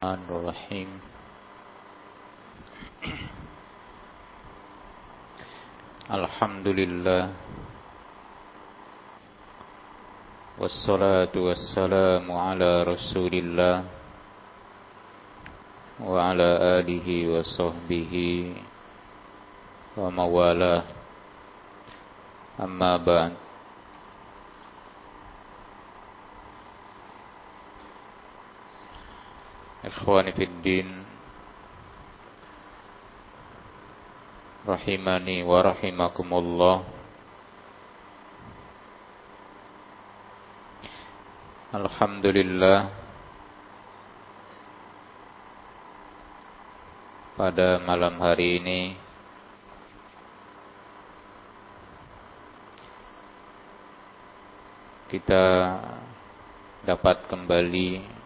الرحمن الرحيم الحمد لله والصلاة والسلام على رسول الله وعلى آله وصحبه وموالاه أما بعد Ikhwani fid din. Rahimani wa rahimakumullah. Alhamdulillah. Pada malam hari ini Kita dapat kembali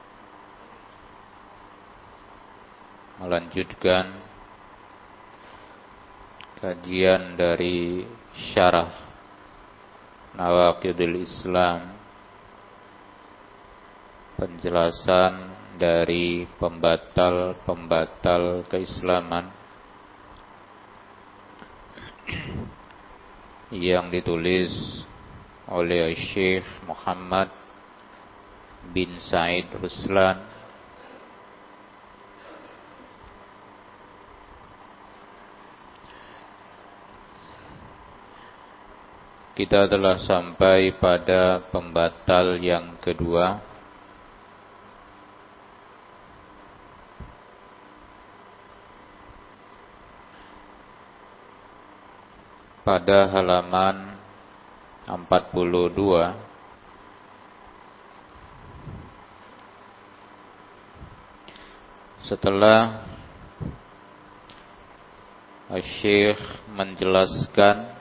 melanjutkan kajian dari syarah Nawaqidul Islam penjelasan dari pembatal-pembatal keislaman yang ditulis oleh Syekh Muhammad bin Said Ruslan Kita telah sampai pada pembatal yang kedua. Pada halaman 42 setelah Syekh menjelaskan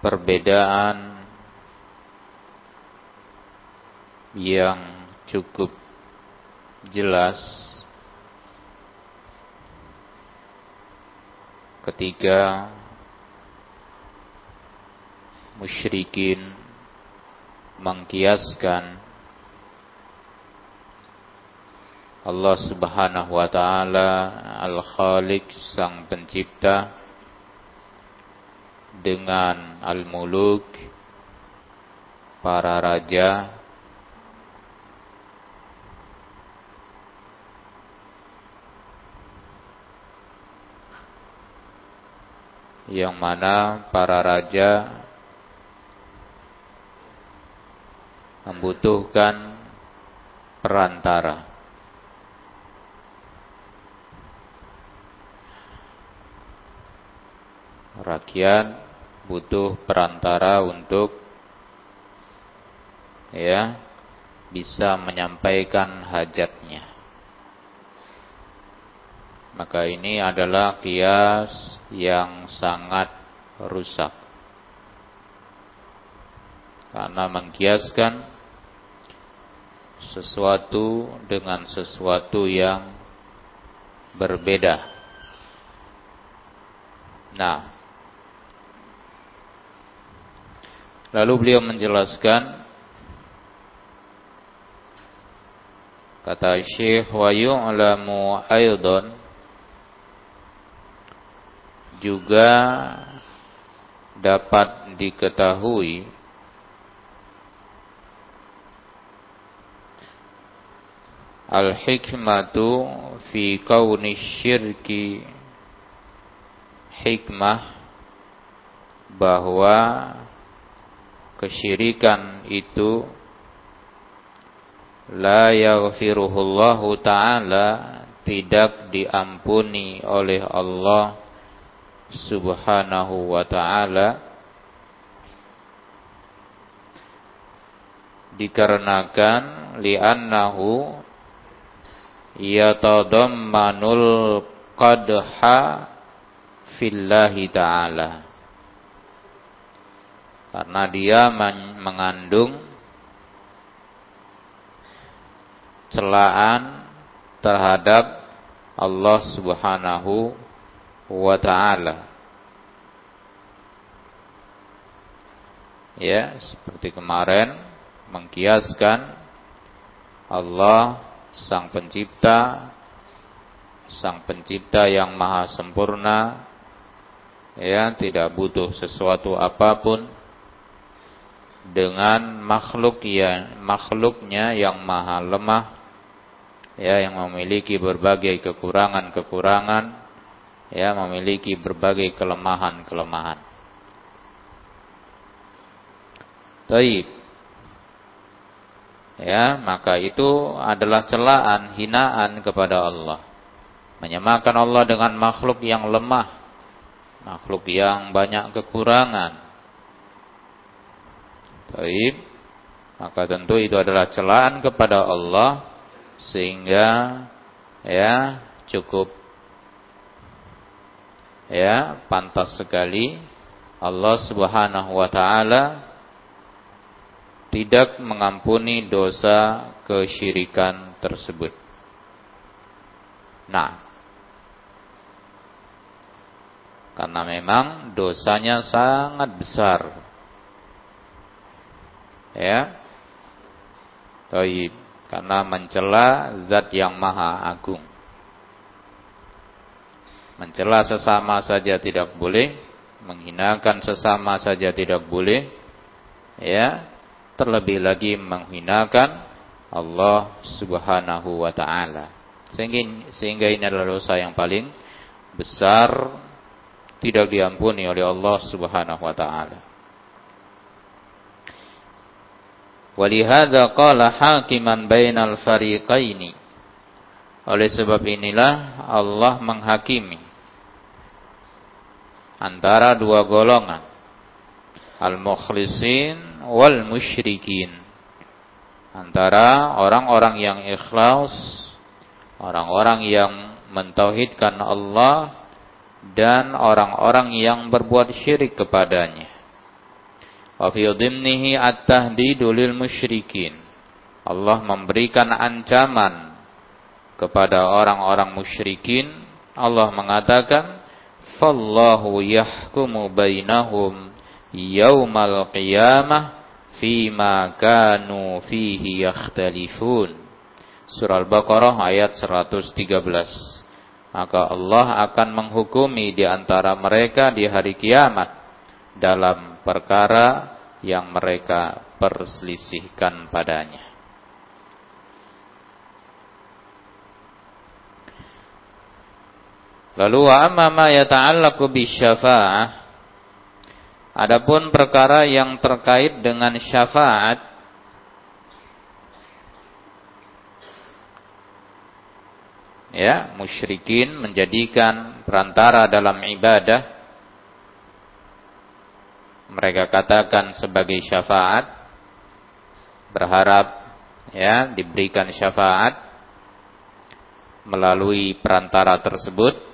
perbedaan yang cukup jelas. Ketika musyrikin mengkiaskan Allah Subhanahu wa taala Al-Khaliq sang pencipta dengan al-muluk para raja yang mana para raja membutuhkan perantara. Rakyat butuh perantara untuk ya bisa menyampaikan hajatnya. Maka ini adalah kias yang sangat rusak. Karena mengkiaskan sesuatu dengan sesuatu yang berbeda. Nah, Lalu beliau menjelaskan kata Syekh wa yu'lamu aidan. Juga dapat diketahui al-hikmatu fi kauni syirki hikmah bahwa kesyirikan itu la yaghfiruhullahu ta'ala tidak diampuni oleh Allah subhanahu wa ta'ala. Dikarenakan li'annahu yatadammanul qadha fillahi ta'ala karena dia mengandung celaan terhadap Allah Subhanahu wa taala. ya seperti kemarin mengkiaskan Allah sang pencipta sang pencipta yang maha sempurna ya tidak butuh sesuatu apa pun dengan makhluk ya makhluknya yang maha lemah ya yang memiliki berbagai kekurangan-kekurangan ya memiliki berbagai kelemahan-kelemahan. Taib. Ya, maka itu adalah celaan, hinaan kepada Allah. Menyamakan Allah dengan makhluk yang lemah, makhluk yang banyak kekurangan. Taib. Maka tentu itu adalah celaan kepada Allah sehingga ya cukup ya pantas sekali Allah Subhanahu wa taala tidak mengampuni dosa kesyirikan tersebut. Nah, karena memang dosanya sangat besar. Ya. Baik, karena mencela zat yang maha agung. Mencela sesama saja tidak boleh, menghinakan sesama saja tidak boleh. Ya, terlebih lagi menghinakan Allah Subhanahu wa taala. Sehingga sehingga ini adalah dosa yang paling besar tidak diampuni oleh Allah Subhanahu wa taala. Walihada qala hakiman bainal fariqaini. Oleh sebab inilah Allah menghakimi antara dua golongan al-mukhlisin wal musyrikin antara orang-orang yang ikhlas orang-orang yang mentauhidkan Allah dan orang-orang yang berbuat syirik kepadanya wa fi dhimnihi at-tahdidu lil musyrikin Allah memberikan ancaman kepada orang-orang musyrikin Allah mengatakan fallahu yahkumu bainahum yaumal qiyamah fima kanu fihi yakhtalifun. Surah Al-Baqarah ayat 113. Maka Allah akan menghukumi di antara mereka di hari kiamat dalam perkara yang mereka perselisihkan padanya. Lalu wa amma ma yata'allaqu bisyafa'ah Adapun perkara yang terkait dengan syafaat ya, musyrikin menjadikan perantara dalam ibadah mereka katakan sebagai syafaat berharap ya diberikan syafaat melalui perantara tersebut.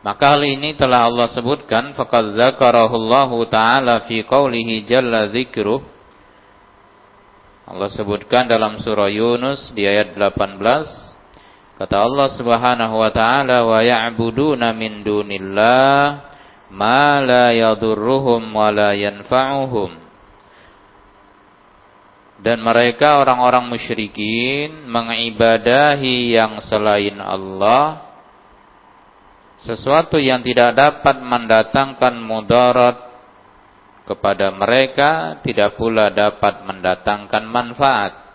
Maka hal ini telah Allah sebutkan faqad zakarahullahu taala fi qaulihi jalla dzikruh. Allah sebutkan dalam surah Yunus di ayat 18 kata Allah Subhanahu wa taala wa ya'buduna min dunillah ma la yadurruhum wa la yanfa'uhum dan mereka orang-orang musyrikin mengibadahi yang selain Allah sesuatu yang tidak dapat mendatangkan mudarat kepada mereka tidak pula dapat mendatangkan manfaat.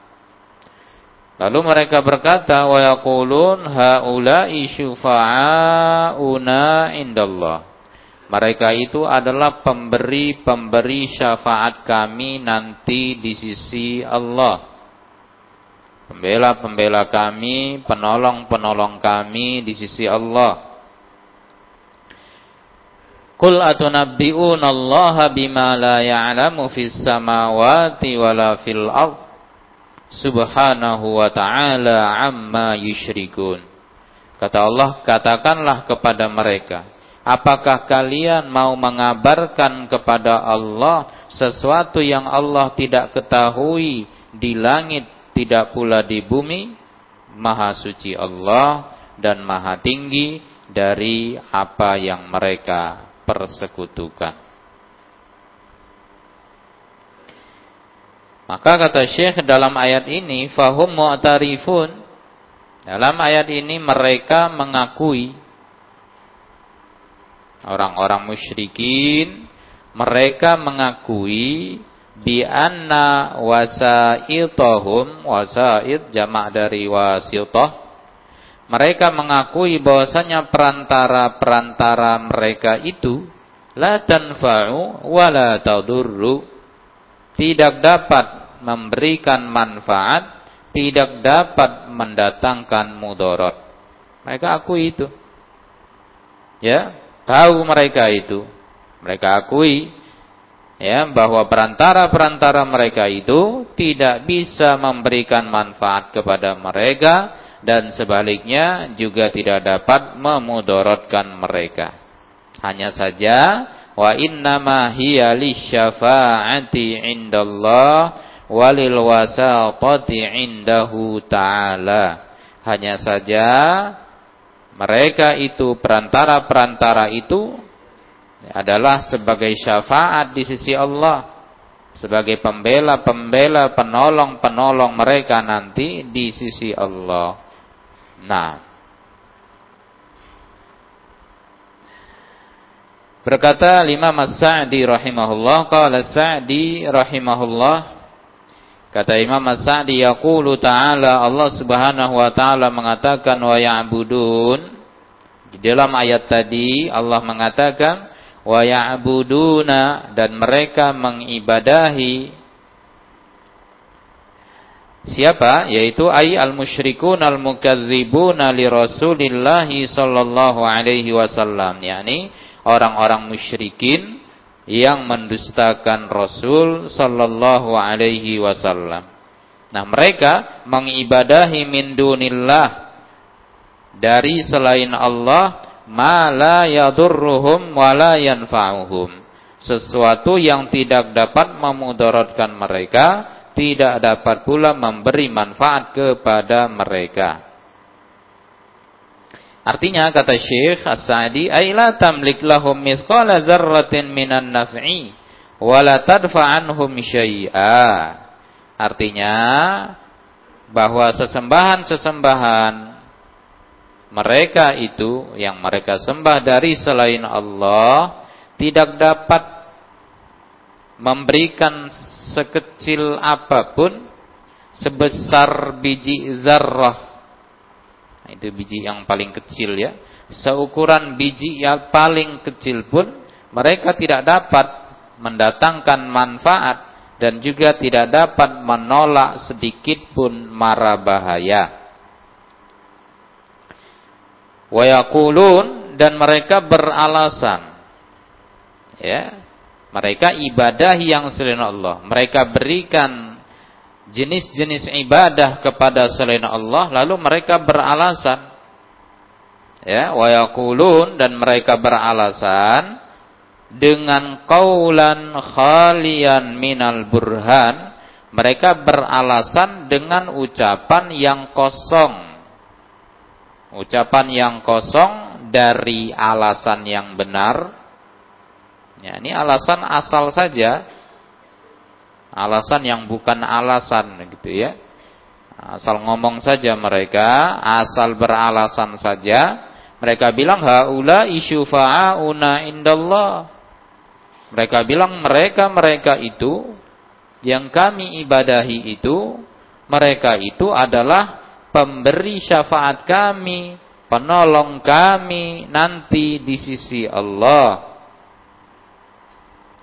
Lalu mereka berkata wa yaqulun haula'i syufa'auna indallah. Mereka itu adalah pemberi-pemberi syafaat kami nanti di sisi Allah. Pembela-pembela kami, penolong-penolong kami di sisi Allah. Qul atunabbi'una Allah bima la ya'lamu fis samawati wala fil ard subhanahu wa ta'ala amma yusyrikun. Kata Allah, katakanlah kepada mereka, apakah kalian mau mengabarkan kepada Allah sesuatu yang Allah tidak ketahui di langit, tidak pula di bumi? Maha suci Allah dan maha tinggi dari apa yang mereka persekutukan. Maka kata Syekh dalam ayat ini fahum mu'tarifun dalam ayat ini mereka mengakui orang-orang musyrikin mereka mengakui bi anna wasaitahum wasait jamak dari wasitah mereka mengakui bahwasanya perantara-perantara mereka itu la tanfa'u wa la tadurru tidak dapat memberikan manfaat, tidak dapat mendatangkan mudarat. Mereka akui itu. Ya, tahu mereka itu. Mereka akui ya bahwa perantara-perantara mereka itu tidak bisa memberikan manfaat kepada mereka dan sebaliknya juga tidak dapat memudaratkan mereka. Hanya saja wa innama hiya lisyafa'ati indallah walil wasatati indahu ta'ala. Hanya saja mereka itu perantara-perantara itu adalah sebagai syafaat di sisi Allah sebagai pembela-pembela penolong-penolong mereka nanti di sisi Allah. Nah, berkata Imam As-Sa'di rahimahullah, qala Sa'di rahimahullah Kata Imam As-Sa'di yaqulu ta'ala Allah Subhanahu wa taala mengatakan wa ya'budun di dalam ayat tadi Allah mengatakan wa ya'buduna dan mereka mengibadahi Siapa? Yaitu ay al-musyrikun al-mukadzibuna li Rasulillah sallallahu alaihi wasallam, yakni orang-orang musyrikin yang mendustakan Rasul sallallahu alaihi wasallam. Nah, mereka mengibadahi min dunillah dari selain Allah ma la yadurruhum wa la yanfa'uhum. Sesuatu yang tidak dapat memudaratkan mereka tidak dapat pula memberi manfaat kepada mereka. Artinya kata Syekh As-Sa'di, "Ai la tamlik lahum mithqala dzarratin minan naf'i wa la tadfa anhum syai'a." Artinya bahwa sesembahan-sesembahan mereka itu yang mereka sembah dari selain Allah tidak dapat memberikan sekecil apa pun sebesar biji zarrah nah, itu biji yang paling kecil ya. Seukuran biji yang paling kecil pun mereka tidak dapat mendatangkan manfaat dan juga tidak dapat menolak sedikit pun mara bahaya. Wayakulun dan mereka beralasan. Ya mereka ibadah yang selain Allah. Mereka berikan jenis-jenis ibadah kepada selain Allah lalu mereka beralasan. Ya wa yaqulun dan mereka beralasan dengan qaulan khalian minal burhan. Mereka beralasan dengan ucapan yang kosong. Ucapan yang kosong dari alasan yang benar. Ya, ini alasan asal saja. Alasan yang bukan alasan gitu ya. Asal ngomong saja mereka, asal beralasan saja. Mereka bilang haula isyufa'una indallah. Mereka bilang mereka-mereka itu yang kami ibadahi itu mereka itu adalah pemberi syafaat kami, penolong kami nanti di sisi Allah.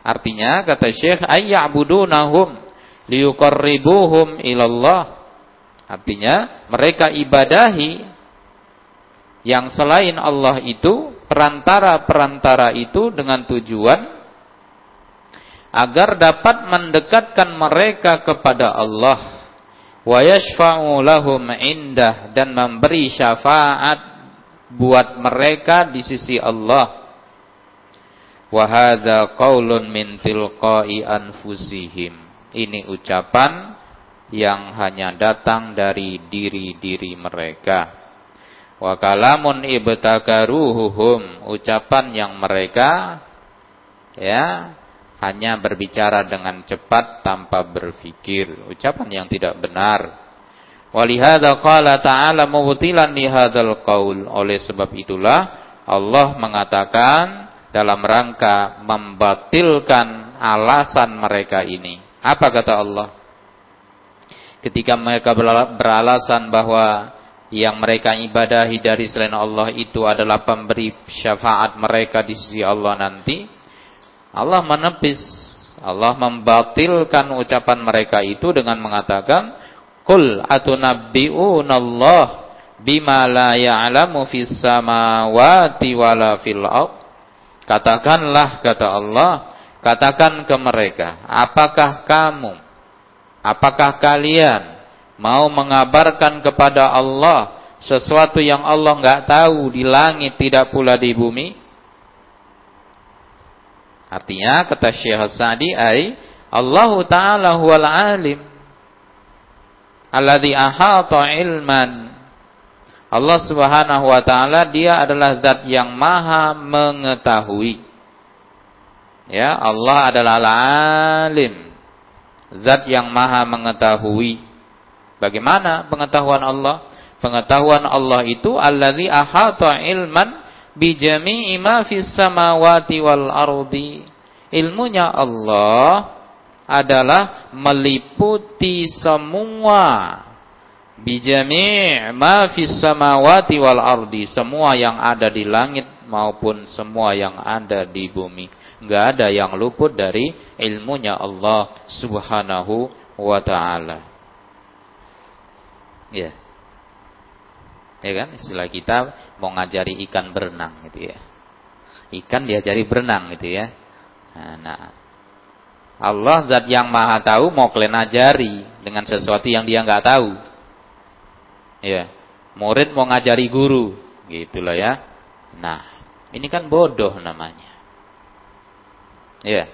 Artinya kata Syekh ayya'budunahum liyuqarribuhum ilallah. Artinya mereka ibadahi yang selain Allah itu perantara-perantara itu dengan tujuan agar dapat mendekatkan mereka kepada Allah wa yashfa'u lahum indah dan memberi syafaat buat mereka di sisi Allah Wahada qaulun min tilqai anfusihim. Ini ucapan yang hanya datang dari diri-diri mereka. Wa kalamun ibtakaruhum, ucapan yang mereka ya hanya berbicara dengan cepat tanpa berpikir, ucapan yang tidak benar. Walihada qala ta'ala mubtilan li hadzal qaul. Oleh sebab itulah Allah mengatakan dalam rangka membatilkan alasan mereka ini. Apa kata Allah? Ketika mereka beralasan bahwa yang mereka ibadahi dari selain Allah itu adalah pemberi syafaat mereka di sisi Allah nanti, Allah menepis, Allah membatilkan ucapan mereka itu dengan mengatakan, Qul atunabbi'unallah bima la ya'lamu fis samawati wala fil ard. Katakanlah kata Allah, katakan ke mereka, apakah kamu apakah kalian mau mengabarkan kepada Allah sesuatu yang Allah nggak tahu di langit tidak pula di bumi? Artinya kata Syekh Sa'di ai Allah taala huwal alim alladzi ahata ilman. Allah Subhanahu wa taala dia adalah zat yang maha mengetahui. Ya, Allah adalah alim. Zat yang maha mengetahui. Bagaimana pengetahuan Allah? Pengetahuan Allah itu alladzi ahata ilman bi jami'i ma fis samawati wal ardi. Ilmunya Allah adalah meliputi semua bijami' ma fis samawati wal ardi, semua yang ada di langit maupun semua yang ada di bumi. Enggak ada yang luput dari ilmunya Allah Subhanahu wa taala. Ya. Ya kan istilah kita mau ngajari ikan berenang gitu ya. Ikan diajari berenang gitu ya. Nah, nah Allah zat yang maha tahu mau kalian ajari dengan sesuatu yang dia nggak tahu. Ya, murid mau ngajari guru, gitulah ya. Nah, ini kan bodoh namanya. Ya,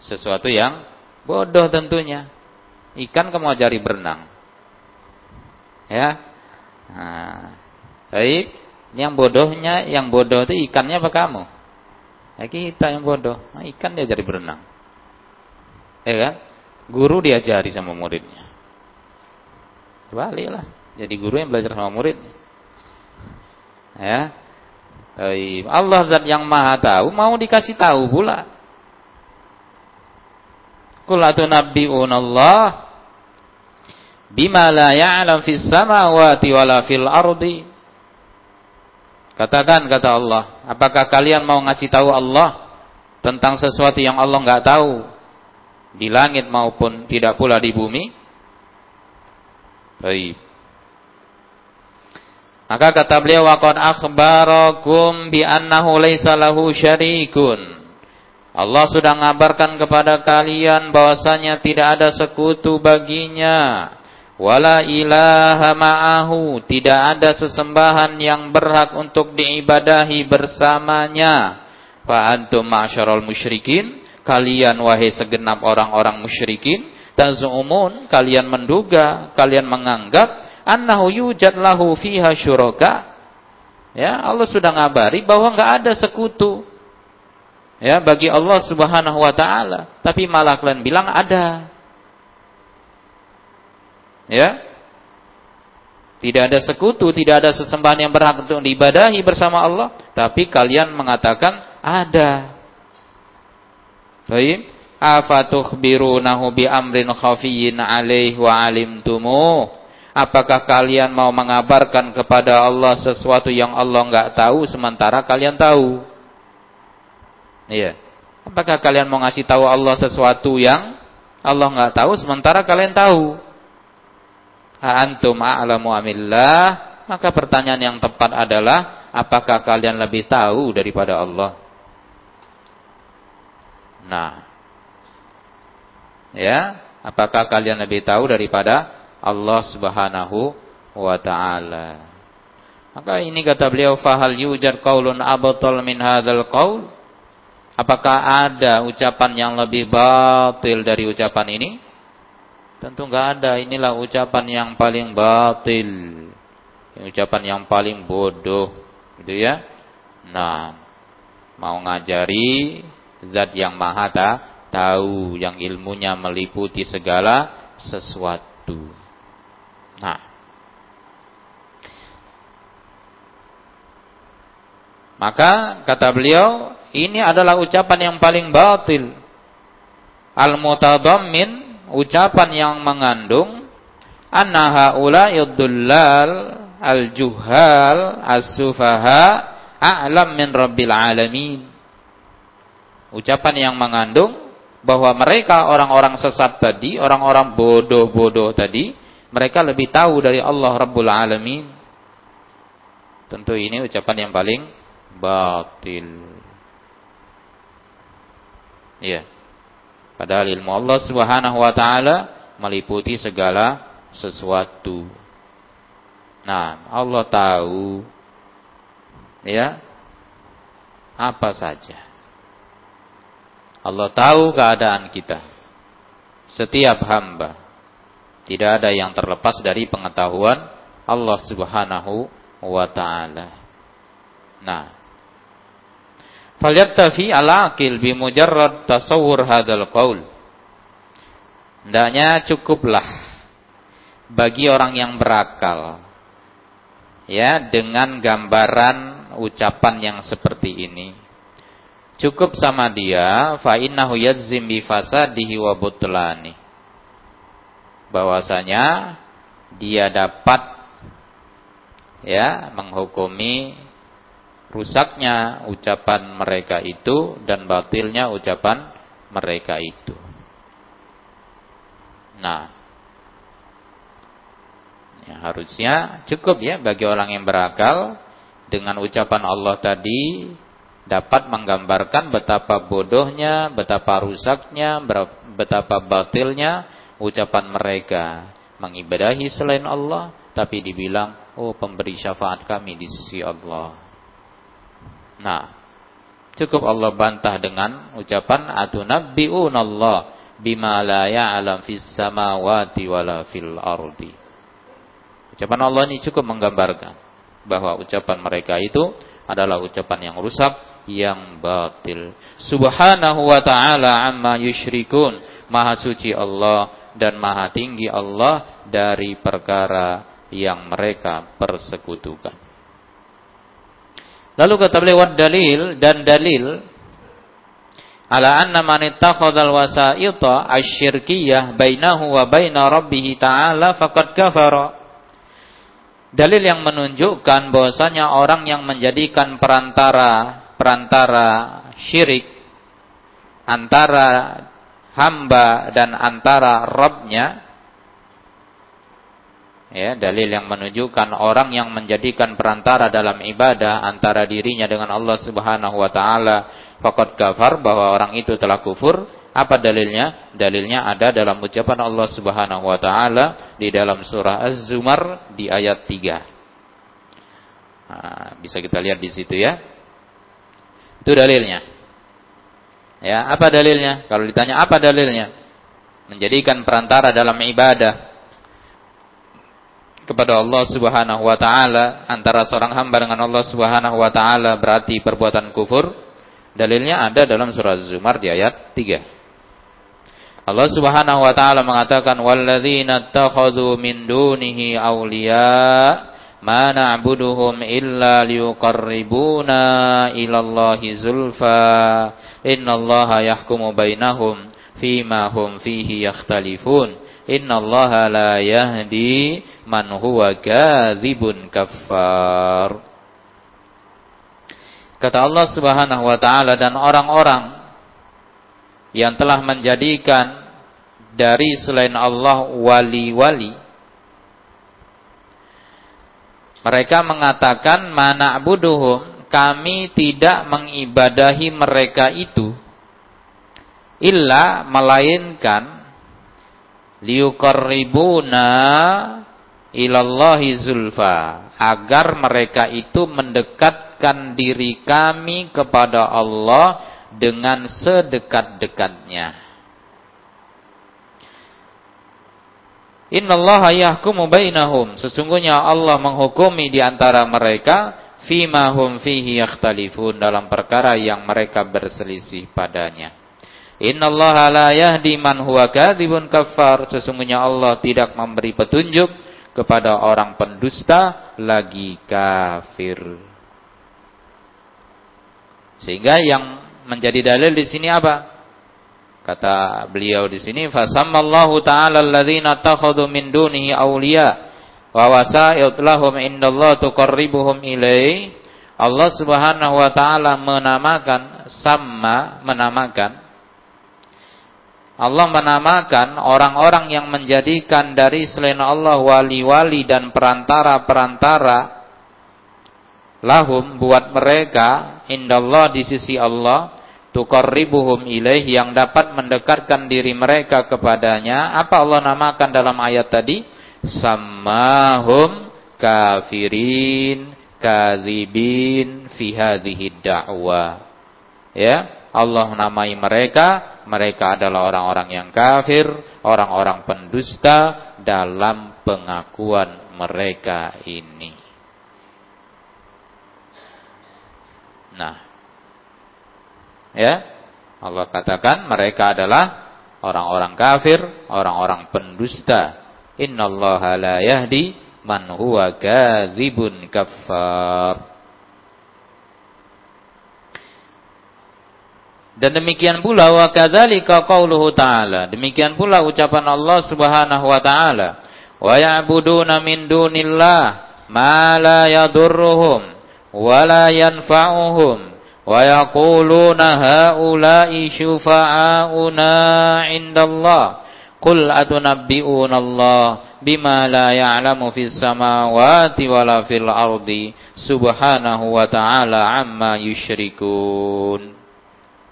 sesuatu yang bodoh tentunya. Ikan kamu ajari berenang. Ya, nah, baik. Yang bodohnya, yang bodoh itu ikannya apa kamu? Ya kita yang bodoh. Nah, ikan dia jadi berenang. Ya kan? Guru diajari sama muridnya. Baliklah. Jadi guru yang belajar sama muridnya. Ya. Allah zat yang maha tahu mau dikasih tahu pula. Qul atunabbi'una Allah bima la ya'lam fis samawati wala fil ardi Katakan kata Allah, apakah kalian mau ngasih tahu Allah tentang sesuatu yang Allah nggak tahu di langit maupun tidak pula di bumi? Baik. Maka kata beliau waqad akhbarakum bi annahu laisa lahu syarikun. Allah sudah ngabarkan kepada kalian bahwasanya tidak ada sekutu baginya. Wala ilaha ma'ahu. Tidak ada sesembahan yang berhak untuk diibadahi bersamanya. Fa antum ma'syarul musyrikin. Kalian wahai segenap orang-orang musyrikin tazumun kalian menduga kalian menganggap annahu yujad lahu fiha syuraka ya Allah sudah ngabari bahwa enggak ada sekutu ya bagi Allah Subhanahu wa taala tapi malah kalian bilang ada Ya. Tidak ada sekutu, tidak ada sesembahan yang berhak untuk diibadahi bersama Allah, tapi kalian mengatakan ada. Baik. Afatukhbirunahu bi amrin khafiyyin alaih wa alimtumu. Apakah kalian mau mengabarkan kepada Allah sesuatu yang Allah enggak tahu sementara kalian tahu? Iya. Apakah kalian mau ngasih tahu Allah sesuatu yang Allah enggak tahu sementara kalian tahu? antum a'lamu amillah maka pertanyaan yang tepat adalah apakah kalian lebih tahu daripada Allah nah ya apakah kalian lebih tahu daripada Allah Subhanahu wa taala maka ini kata beliau fahal yujar qaulun abtal min hadzal qaul apakah ada ucapan yang lebih batil dari ucapan ini Tentu nggak ada. Inilah ucapan yang paling batil. Ucapan yang paling bodoh. Gitu ya. Nah, mau ngajari zat yang maha tahu yang ilmunya meliputi segala sesuatu. Nah, maka kata beliau ini adalah ucapan yang paling batil. Al-mutadammin ucapan yang mengandung anna haula yuddullal al-juhal as-sufaha a'lam min rabbil alamin. Ucapan yang mengandung bahwa mereka orang-orang sesat tadi, orang-orang bodoh-bodoh tadi, mereka lebih tahu dari Allah Rabbul Alamin. Tentu ini ucapan yang paling batil. Ya. Padahal ilmu Allah Subhanahu wa taala meliputi segala sesuatu. Nah, Allah tahu ya apa saja. Allah tahu keadaan kita. Setiap hamba. Tidak ada yang terlepas dari pengetahuan Allah subhanahu wa ta'ala. Nah. Falyaktafi ala akil bimujarrad tasawur hadal qaul. Hendaknya cukuplah bagi orang yang berakal ya dengan gambaran ucapan yang seperti ini cukup sama dia fa innahu yadzim bi fasadihi wa butlani. Bahwasanya dia dapat ya menghukumi rusaknya ucapan mereka itu dan batilnya ucapan mereka itu. Nah ya, harusnya cukup ya bagi orang yang berakal dengan ucapan Allah tadi dapat menggambarkan betapa bodohnya, betapa rusaknya, betapa batilnya ucapan mereka mengibadahi selain Allah tapi dibilang oh pemberi syafaat kami di sisi Allah. Nah, cukup Allah bantah dengan ucapan atunabbi'unallah bima la ya'lam fis samawati wala fil ardi. Ucapan Allah ini cukup menggambarkan bahwa ucapan mereka itu adalah ucapan yang rusak yang batil. Subhanahu wa ta'ala amma yushrikun. Maha suci Allah dan maha tinggi Allah dari perkara yang mereka persekutukan. Lalu kata beliau dalil dan dalil ala anna man ittakhadhal wasaita asyirkiyah bainahu wa baina rabbih ta'ala faqad kafara. Dalil yang menunjukkan bahwasanya orang yang menjadikan perantara perantara syirik antara hamba dan antara Robnya ya dalil yang menunjukkan orang yang menjadikan perantara dalam ibadah antara dirinya dengan Allah Subhanahu wa taala faqad kafar bahwa orang itu telah kufur apa dalilnya dalilnya ada dalam ucapan Allah Subhanahu wa taala di dalam surah Az-Zumar di ayat 3 nah, bisa kita lihat di situ ya itu dalilnya. Ya, apa dalilnya? Kalau ditanya apa dalilnya? Menjadikan perantara dalam ibadah kepada Allah Subhanahu wa taala antara seorang hamba dengan Allah Subhanahu wa taala berarti perbuatan kufur. Dalilnya ada dalam surah Zumar di ayat 3. Allah Subhanahu wa taala mengatakan walladzina takhadhu min dunihi awliya ma na'buduhum illa liyuqarribuna ilallahi zulfa. Innallaha yahkumu bainahum fima hum fihi yakhtalifun. Innallaha la yahdi man huwa kadzibun kaffar. Kata Allah Subhanahu wa taala dan orang-orang yang telah menjadikan dari selain Allah wali-wali mereka mengatakan mana buduhum kami tidak mengibadahi mereka itu illa melainkan liuqarribuna ilallahi zulfa agar mereka itu mendekatkan diri kami kepada Allah dengan sedekat-dekatnya Innallaha yahkumu bainahum. Sesungguhnya Allah menghukumi di antara mereka fima hum fihi yakhtalifun dalam perkara yang mereka berselisih padanya. Innallaha la yahdi man huwa kadzibun kafar. Sesungguhnya Allah tidak memberi petunjuk kepada orang pendusta lagi kafir. Sehingga yang menjadi dalil di sini apa? Kata beliau di sini, fasammallahu ta'ala alladzina takhadhu min dunihi awliya wa wasa'id lahum indallah tuqarribuhum ilai Allah Subhanahu wa taala menamakan sama menamakan Allah menamakan orang-orang yang menjadikan dari selain Allah wali-wali dan perantara-perantara lahum buat mereka indallah di sisi Allah tuqarribuhum ilaih yang dapat mendekatkan diri mereka kepadanya. Apa Allah namakan dalam ayat tadi? Sammahum kafirin kadzibin fi hadhihi da'wa. Ya Allah namai mereka. Mereka adalah orang-orang yang kafir orang-orang pendusta dalam pengakuan mereka ini nah ya Allah katakan mereka adalah orang-orang kafir orang-orang pendusta innallaha la yahdi man huwa kadzibun kafar. Dan demikian pula wa kadzalika qauluhu ta'ala. Demikian pula ucapan Allah Subhanahu wa taala. Wa ya'buduna min dunillah ma la yadurruhum wa la yanfa'uhum wa yaquluna haula'i syufa'auna 'indallah Qul atunabbi'una Allah bima la ya'lamu fis samawati wala fil ardi subhanahu wa ta'ala amma.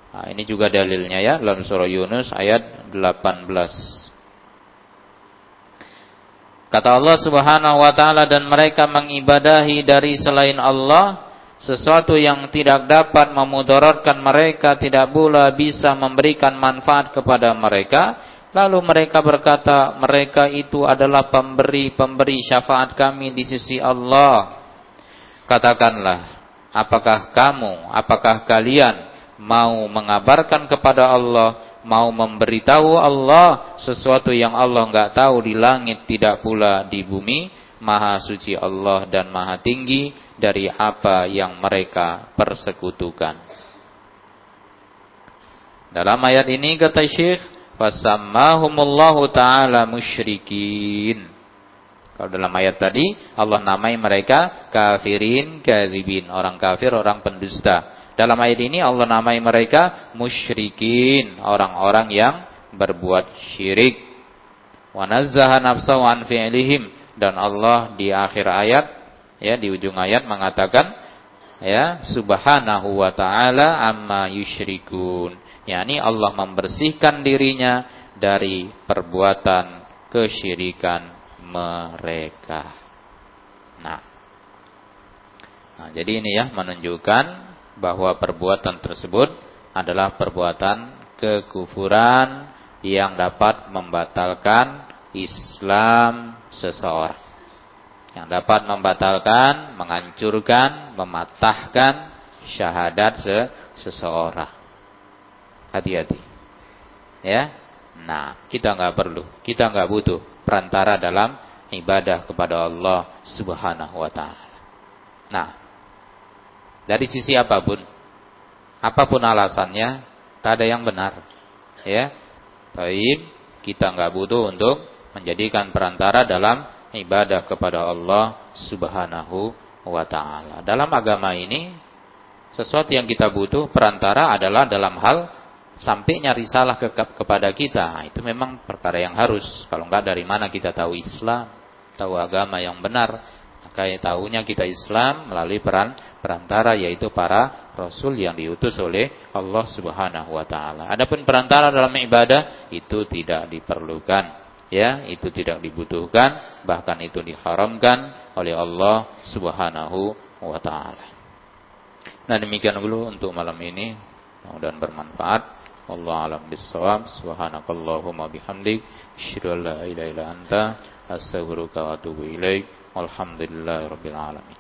Nah, ini juga dalilnya ya dalam surah Yunus ayat 18. Kata Allah Subhanahu wa taala dan mereka mengibadahi dari selain Allah sesuatu yang tidak dapat memudaratkan mereka tidak pula bisa memberikan manfaat kepada mereka Lalu mereka berkata, mereka itu adalah pemberi-pemberi syafaat kami di sisi Allah. Katakanlah, apakah kamu, apakah kalian mau mengabarkan kepada Allah, mau memberitahu Allah sesuatu yang Allah nggak tahu di langit tidak pula di bumi, maha suci Allah dan maha tinggi dari apa yang mereka persekutukan. Dalam ayat ini kata Syekh, Fasammahumullahu ta'ala musyrikin. Kalau dalam ayat tadi Allah namai mereka kafirin, kadzibin, orang kafir, orang pendusta. Dalam ayat ini Allah namai mereka musyrikin, orang-orang yang berbuat syirik. Wa nazzaha nafsahu an fi'lihim dan Allah di akhir ayat ya di ujung ayat mengatakan ya subhanahu wa ta'ala amma yusyrikun yakni Allah membersihkan dirinya dari perbuatan kesyirikan mereka. Nah, nah jadi ini ya menunjukkan bahwa perbuatan tersebut adalah perbuatan kekufuran yang dapat membatalkan Islam seseorang. Yang dapat membatalkan, menghancurkan, mematahkan syahadat seseorang. Hati-hati. Ya. Nah, kita nggak perlu, kita nggak butuh perantara dalam ibadah kepada Allah Subhanahu wa taala. Nah, dari sisi apa pun, apa pun alasannya, tak ada yang benar. Ya. Baik, kita nggak butuh untuk menjadikan perantara dalam ibadah kepada Allah Subhanahu wa taala. Dalam agama ini sesuatu yang kita butuh perantara adalah dalam hal sampainya risalah ke, kepada kita itu memang perkara yang harus kalau enggak dari mana kita tahu Islam tahu agama yang benar maka ya tahunya kita Islam melalui peran perantara yaitu para rasul yang diutus oleh Allah Subhanahu wa taala. Adapun perantara dalam ibadah itu tidak diperlukan ya, itu tidak dibutuhkan, bahkan itu diharamkan oleh Allah Subhanahu wa taala. Nah, demikian dulu untuk malam ini. Mudah-mudahan bermanfaat. Allah alam bisawab subhanakallahumma bihamdik asyhadu an la ilaha illa anta astaghfiruka wa atubu ilaik walhamdulillahi rabbil alamin